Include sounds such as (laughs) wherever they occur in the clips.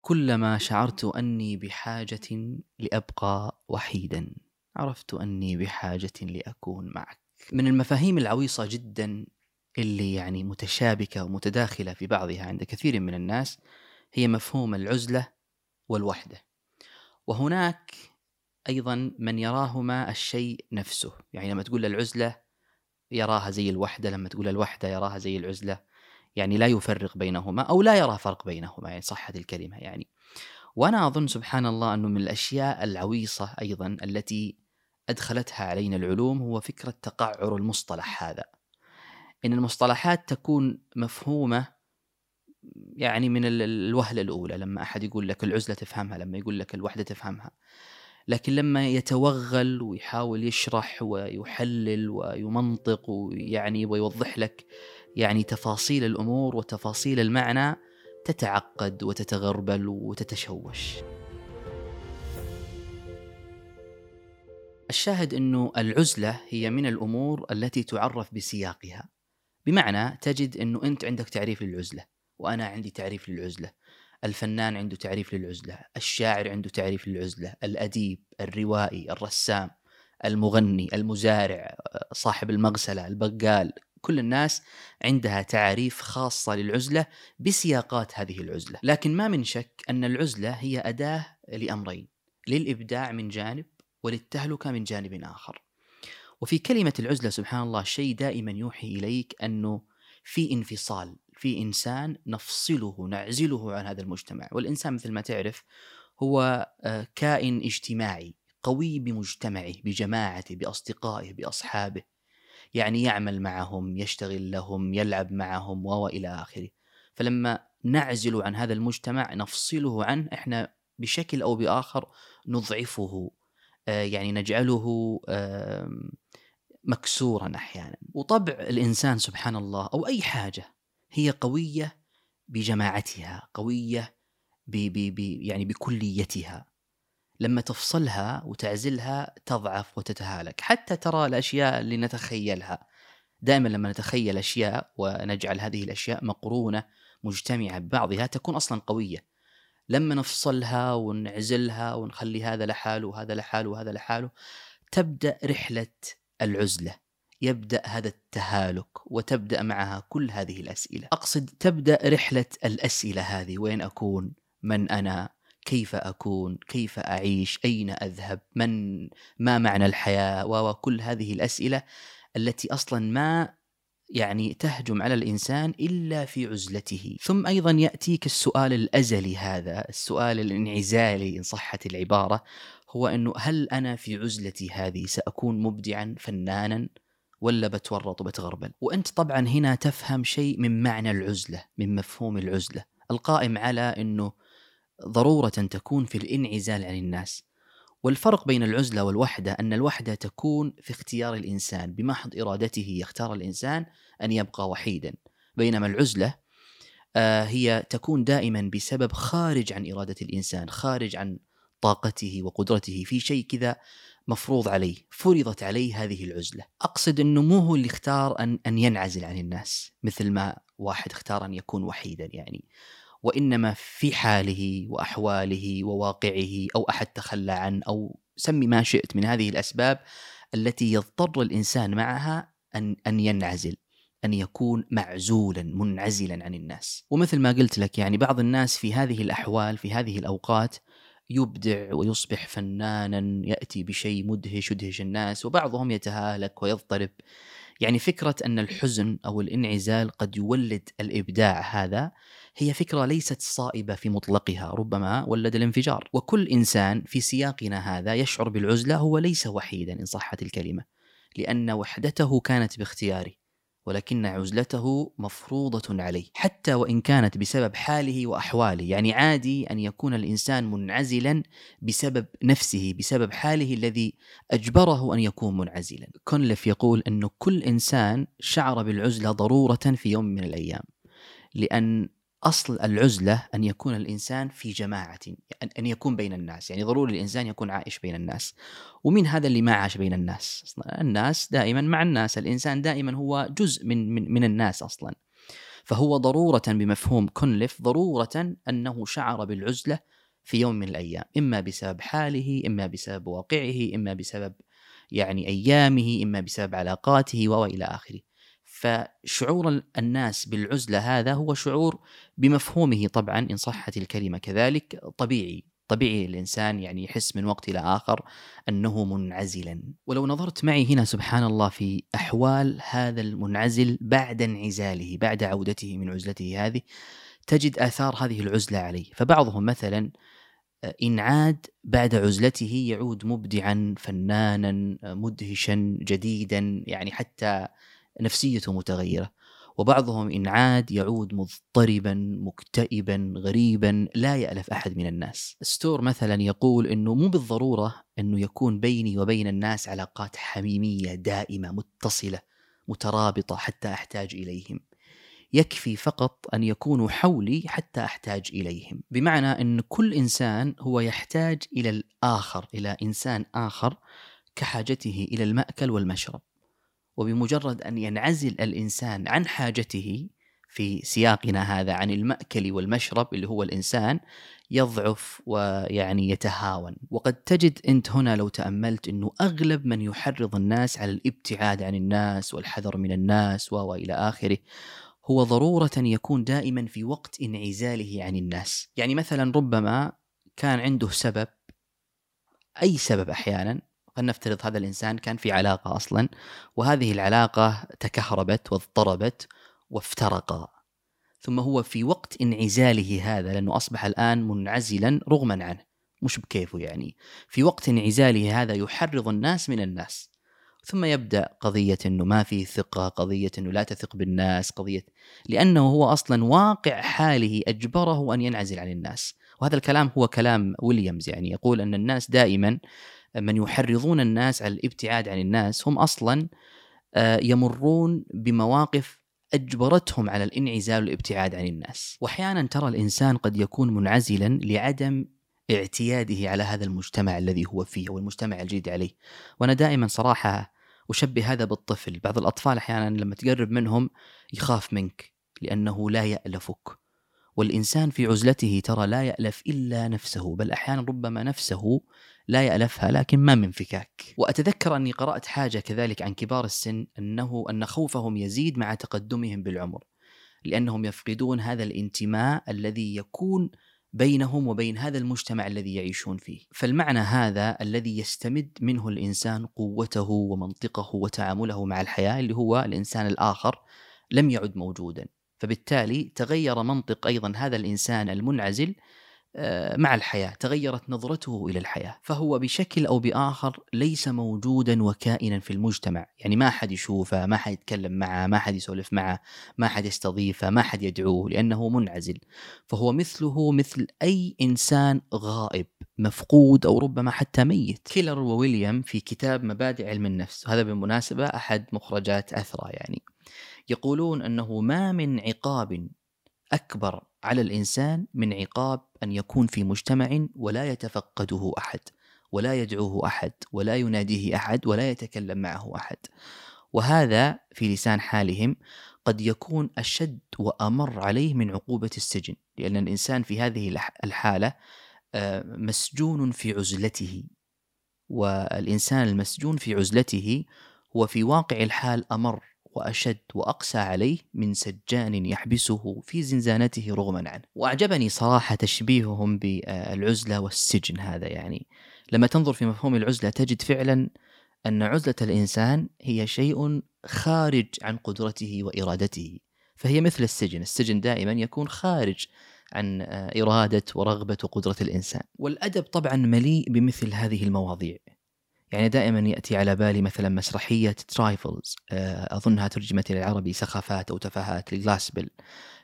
كلما شعرت أني بحاجة لأبقى وحيدا. عرفت أني بحاجة لأكون معك. من المفاهيم العويصة جدا اللي يعني متشابكة ومتداخلة في بعضها عند كثير من الناس هي مفهوم العزلة والوحدة. وهناك أيضا من يراهما الشيء نفسه. يعني لما تقول العزلة يراها زي الوحدة لما تقول الوحدة يراها زي العزلة. يعني لا يفرق بينهما أو لا يرى فرق بينهما يعني صحه الكلمة يعني. وأنا أظن سبحان الله أنه من الأشياء العويصة أيضا التي أدخلتها علينا العلوم هو فكرة تقعر المصطلح هذا. إن المصطلحات تكون مفهومة يعني من الوهلة الأولى لما أحد يقول لك العزلة تفهمها لما يقول لك الوحدة تفهمها. لكن لما يتوغل ويحاول يشرح ويحلل ويمنطق ويعني ويوضح لك يعني تفاصيل الأمور وتفاصيل المعنى تتعقد وتتغربل وتتشوش. الشاهد إنه العزلة هي من الأمور التي تعرف بسياقها. بمعنى تجد إنه أنت عندك تعريف للعزلة وأنا عندي تعريف للعزلة. الفنان عنده تعريف للعزلة، الشاعر عنده تعريف للعزلة، الأديب، الروائي، الرسام، المغني، المزارع، صاحب المغسلة، البقال، كل الناس عندها تعاريف خاصة للعزلة بسياقات هذه العزلة. لكن ما من شك أن العزلة هي أداة لأمرين للإبداع من جانب وللتهلكة من جانب آخر. وفي كلمة العزلة سبحان الله شيء دائما يوحي إليك أنه في انفصال في إنسان نفصله نعزله عن هذا المجتمع. والإنسان مثل ما تعرف هو آه، كائن اجتماعي قوي بمجتمعه بجماعته بأصدقائه بأصحابه. يعني يعمل معهم يشتغل لهم يلعب معهم والى آخره. فلما نعزل عن هذا المجتمع نفصله عنه إحنا بشكل أو بآخر نضعفه آه، يعني نجعله مكسورا أحيانا. وطبع الإنسان سبحان الله أو أي حاجة هي قوية بجماعتها قوية ب ب ب يعني بكليتها. لما تفصلها وتعزلها تضعف وتتهالك حتى ترى الأشياء اللي نتخيلها. دائما لما نتخيل أشياء ونجعل هذه الأشياء مقرونة مجتمعة ببعضها تكون أصلا قوية. لما نفصلها ونعزلها ونخلي هذا لحاله وهذا لحاله وهذا لحاله تبدأ رحلة العزلة. يبدأ هذا التهالك وتبدأ معها كل هذه الأسئلة. أقصد تبدأ رحلة الأسئلة هذه وين أكون؟ من أنا؟ كيف أكون؟ كيف أعيش؟ أين أذهب؟ من ما معنى الحياة؟ وكل هذه الأسئلة التي أصلا ما يعني تهجم على الإنسان إلا في عزلته، ثم أيضا يأتيك السؤال الأزلي هذا، السؤال الانعزالي إن صحت العبارة، هو إنه هل أنا في عزلتي هذه سأكون مبدعا فنانا ولا بتورط وبتغربل؟ وأنت طبعا هنا تفهم شيء من معنى العزلة، من مفهوم العزلة، القائم على إنه ضرورة تكون في الانعزال عن الناس. والفرق بين العزلة والوحدة أن الوحدة تكون في اختيار الإنسان. بمحض إرادته يختار الإنسان أن يبقى وحيدا. بينما العزلة آه، هي تكون دائما بسبب خارج عن إرادة الإنسان خارج عن طاقته وقدرته في شيء كذا مفروض عليه فرضت عليه هذه العزلة. أقصد انه مو هو اللي اختار ان أن ينعزل عن الناس مثل ما واحد اختار أن يكون وحيدا يعني. وإنما في حاله وأحواله وواقعه أو أحد تخلى عنه أو سمي ما شئت من هذه الأسباب التي يضطر الإنسان معها أن أن ينعزل أن يكون معزولا منعزلا عن الناس. ومثل ما قلت لك يعني بعض الناس في هذه الأحوال في هذه الأوقات يبدع ويصبح فنانا يأتي بشيء مدهش يدهش الناس وبعضهم يتهالك ويضطرب. يعني فكرة أن الحزن أو الانعزال قد يولد الإبداع هذا هي فكرة ليست صائبة في مطلقها ربما ولد الانفجار. وكل إنسان في سياقنا هذا يشعر بالعزلة هو ليس وحيدا إن صحت الكلمة لأن وحدته كانت باختياره ولكن عزلته مفروضة عليه حتى وإن كانت بسبب حاله وأحواله. يعني عادي أن يكون الإنسان منعزلا بسبب نفسه بسبب حاله الذي أجبره أن يكون منعزلا. كونلف يقول أن كل إنسان شعر بالعزلة ضرورة في يوم من الأيام لأن أصل العزلة أن يكون الإنسان في جماعة أن يكون بين الناس يعني ضروري الإنسان يكون عائش بين الناس. ومين هذا اللي ما عاش بين الناس الناس دائما مع الناس الإنسان دائما هو جزء من من, من الناس أصلا. فهو ضرورة بمفهوم كونليف ضرورة أنه شعر بالعزلة في يوم من الأيام إما بسبب حاله إما بسبب واقعه إما بسبب يعني أيامه إما بسبب علاقاته وإلى آخره. فشعور الناس بالعزلة هذا هو شعور بمفهومه طبعا إن صحت الكلمة كذلك طبيعي. طبيعي الإنسان يعني يحس من وقت إلى آخر أنه منعزلا. ولو نظرت معي هنا سبحان الله في أحوال هذا المنعزل بعد انعزاله بعد عودته من عزلته هذه تجد آثار هذه العزلة عليه. فبعضهم مثلا إن عاد بعد عزلته يعود مبدعا فنانا مدهشا جديدا يعني حتى نفسيته متغيرة. وبعضهم إن عاد يعود مضطربا مكتئبا غريبا لا يألف أحد من الناس. ستور مثلا يقول أنه مو بالضرورة أنه يكون بيني وبين الناس علاقات حميمية دائمة متصلة مترابطة حتى أحتاج إليهم. يكفي فقط أن يكونوا حولي حتى أحتاج إليهم. بمعنى أن كل إنسان هو يحتاج إلى الآخر إلى إنسان آخر كحاجته إلى المأكل والمشرب. وبمجرد أن ينعزل الإنسان عن حاجته في سياقنا هذا عن المأكل والمشرب اللي هو الإنسان يضعف ويعني يتهاون. وقد تجد أنت هنا لو تأملت إنه أغلب من يحرض الناس على الابتعاد عن الناس والحذر من الناس والى آخره هو ضرورة يكون دائما في وقت انعزاله عن الناس. يعني مثلا ربما كان عنده سبب أي سبب أحيانا فلنفترض هذا الإنسان كان في علاقة أصلا وهذه العلاقة تكهربت واضطربت وافترقا. ثم هو في وقت انعزاله هذا لأنه أصبح الآن منعزلا رغما عنه. مش بكيفه يعني. في وقت انعزاله هذا يحرض الناس من الناس. ثم يبدأ قضية إنه ما في ثقة قضية إنه لا تثق بالناس قضية لأنه هو أصلا واقع حاله أجبره أن ينعزل عن الناس. وهذا الكلام هو كلام ويليامز يعني. يقول أن الناس دائما من يحرضون الناس على الابتعاد عن الناس هم أصلا آه، يمرون بمواقف أجبرتهم على الانعزال والابتعاد عن الناس، واحيانا ترى الإنسان قد يكون منعزلا لعدم اعتياده على هذا المجتمع الذي هو فيه أو المجتمع الجديد عليه، وأنا دائما صراحة أشبه هذا بالطفل، بعض الأطفال أحيانا لما تقرب منهم يخاف منك لأنه لا يألفك. والإنسان في عزلته ترى لا يألف إلا نفسه، بل أحيانا ربما نفسه لا يألفها لكن ما من فكاك. وأتذكر أني قرأت حاجة كذلك عن كبار السن أنه أن خوفهم يزيد مع تقدمهم بالعمر لأنهم يفقدون هذا الانتماء الذي يكون بينهم وبين هذا المجتمع الذي يعيشون فيه. فالمعنى هذا الذي يستمد منه الإنسان قوته ومنطقه وتعامله مع الحياة اللي هو الإنسان الآخر لم يعد موجودا. فبالتالي تغير منطق أيضا هذا الإنسان المنعزل آه، مع الحياة تغيرت نظرته إلى الحياة. فهو بشكل أو بآخر ليس موجودا وكائنا في المجتمع. يعني ما حد يشوفه ما حد يتكلم معه ما حد يسولف معه ما حد يستضيفه ما حد يدعوه لأنه منعزل. فهو مثله مثل أي إنسان غائب. مفقود أو ربما حتى ميت. كيلر وويليام في كتاب مبادئ علم النفس وهذا بالمناسبة أحد مخرجات أثرى يعني. يقولون أنه ما من عقاب أكبر على الإنسان من عقاب أن يكون في مجتمع ولا يتفقده أحد ولا يدعوه أحد ولا يناديه أحد ولا يتكلم معه أحد. وهذا في لسان حالهم قد يكون أشد وأمر عليه من عقوبة السجن لأن الإنسان في هذه الحالة مسجون في عزلته والإنسان المسجون في عزلته هو في واقع الحال أمر وأشد وأقسى عليه من سجان يحبسه في زنزانته رغما عنه. وأعجبني صراحة تشبيههم بالعزلة والسجن هذا يعني. لما تنظر في مفهوم العزلة تجد فعلا أن عزلة الإنسان هي شيء خارج عن قدرته وإرادته فهي مثل السجن. السجن دائما يكون خارج عن إرادة ورغبة وقدرة الإنسان. والأدب طبعا مليء بمثل هذه المواضيع. يعني دائما يأتي على بالي مثلا مسرحية Trifles آه، أظنها ترجمت إلى العربي سخافات أو تفاهات ل Glaspell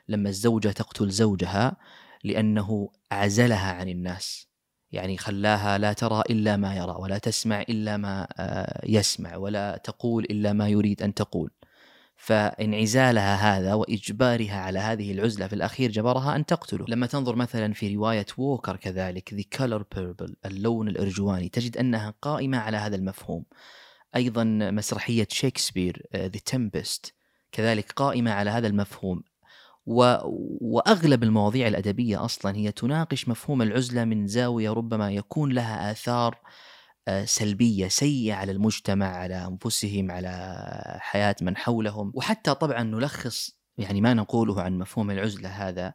لما الزوجة تقتل زوجها لأنه عزلها عن الناس. يعني خلاها لا ترى إلا ما يرى ولا تسمع إلا ما آه، يسمع ولا تقول إلا ما يريد أن تقول. فانعزالها هذا وإجبارها على هذه العزلة في الأخير جبرها أن تقتله، لما تنظر مثلا في رواية Walker كذلك The Color Purple اللون الأرجواني تجد أنها قائمة على هذا المفهوم. أيضا مسرحية شكسبير ذا تمبست كذلك قائمة على هذا المفهوم. و... وأغلب المواضيع الأدبية أصلا هي تناقش مفهوم العزلة من زاوية ربما يكون لها آثار سلبية سيئة على المجتمع على أنفسهم على حياة من حولهم. وحتى طبعا نلخص يعني ما نقوله عن مفهوم العزلة هذا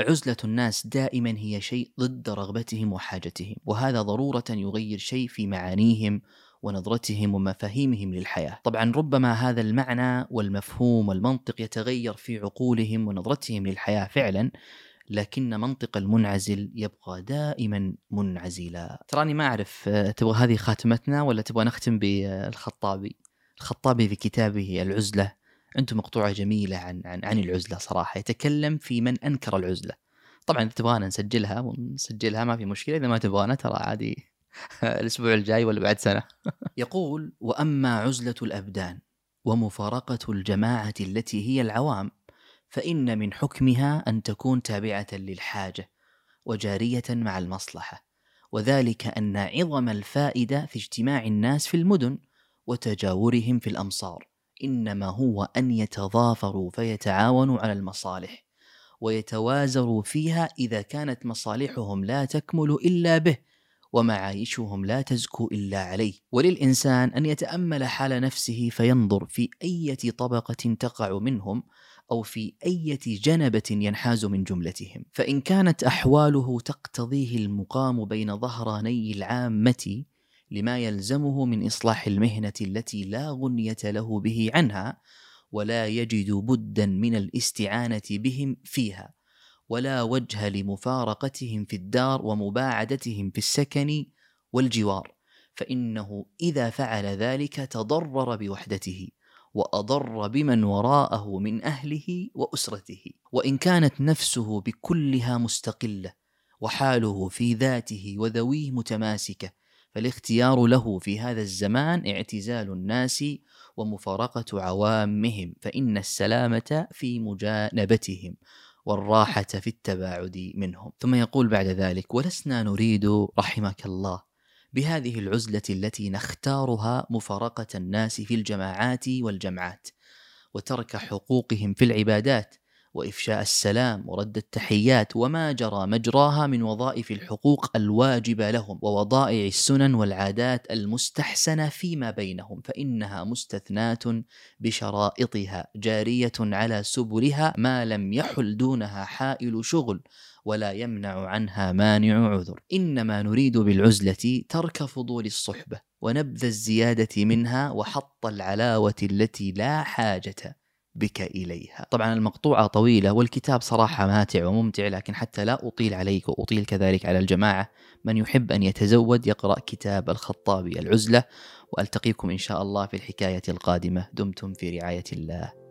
عزلة الناس دائما هي شيء ضد رغبتهم وحاجتهم وهذا ضرورة يغير شيء في معانيهم ونظرتهم ومفاهيمهم للحياة. طبعا ربما هذا المعنى والمفهوم والمنطق يتغير في عقولهم ونظرتهم للحياة فعلا لكن منطق المنعزل يبقى دائما منعزلا. تراني ما أعرف آه، تبغى هذه خاتمتنا ولا تبغى نختم بالخطابي الخطابي؟ في كتابه العزلة. عنده مقطوعة جميلة عن, عن, عن العزلة صراحة. يتكلم في من أنكر العزلة. طبعا إذا تبغانا نسجلها ونسجلها ما في مشكلة. إذا ما تبغانا ترى عادي. (laughs) الأسبوع الجاي ولا بعد سنة. (laughs) يقول وأما عزلة الأبدان ومفارقة الجماعة التي هي العوام فإن من حكمها أن تكون تابعة للحاجة وجارية مع المصلحة وذلك أن عظم الفائدة في اجتماع الناس في المدن وتجاورهم في الأمصار إنما هو أن يتضافروا فيتعاونوا على المصالح ويتوازروا فيها إذا كانت مصالحهم لا تكمل إلا به ومعايشهم لا تزكو إلا عليه. وللإنسان أن يتأمل حال نفسه فينظر في أية طبقة تقع منهم أو في أية جنبة ينحاز من جملتهم. فإن كانت أحواله تقتضيه المقام بين ظهراني العامة لما يلزمه من إصلاح المهنة التي لا غنية له به عنها ولا يجد بدا من الاستعانة بهم فيها ولا وجه لمفارقتهم في الدار ومباعدتهم في السكن والجوار. فإنه إذا فعل ذلك تضرر بوحدته. وأضر بمن وراءه من أهله وأسرته. وإن كانت نفسه بكلها مستقلة وحاله في ذاته وذويه متماسكة فالاختيار له في هذا الزمان اعتزال الناس ومفارقة عوامهم فإن السلامة في مجانبتهم والراحة في التباعد منهم. ثم يقول بعد ذلك ولسنا نريد رحمك الله بهذه العزلة التي نختارها مفارقة الناس في الجماعات والجمعات وترك حقوقهم في العبادات وإفشاء السلام ورد التحيات وما جرى مجراها من وظائف الحقوق الواجبه لهم ووضائع السنن والعادات المستحسنة فيما بينهم فإنها مستثنات بشرائطها جارية على سبلها ما لم يحل دونها حائل شغل. ولا يمنع عنها مانع عذر إنما نريد بالعزلة ترك فضول الصحبة ونبذ الزيادة منها وحط العلاوة التي لا حاجة بك إليها. طبعا المقطوعة طويلة والكتاب صراحة ماتع وممتع لكن حتى لا أطيل عليك وأطيل كذلك على الجماعة من يحب أن يتزود يقرأ كتاب الخطابي العزله وألتقيكم إن شاء الله في الحكاية القادمة دمتم في رعاية الله.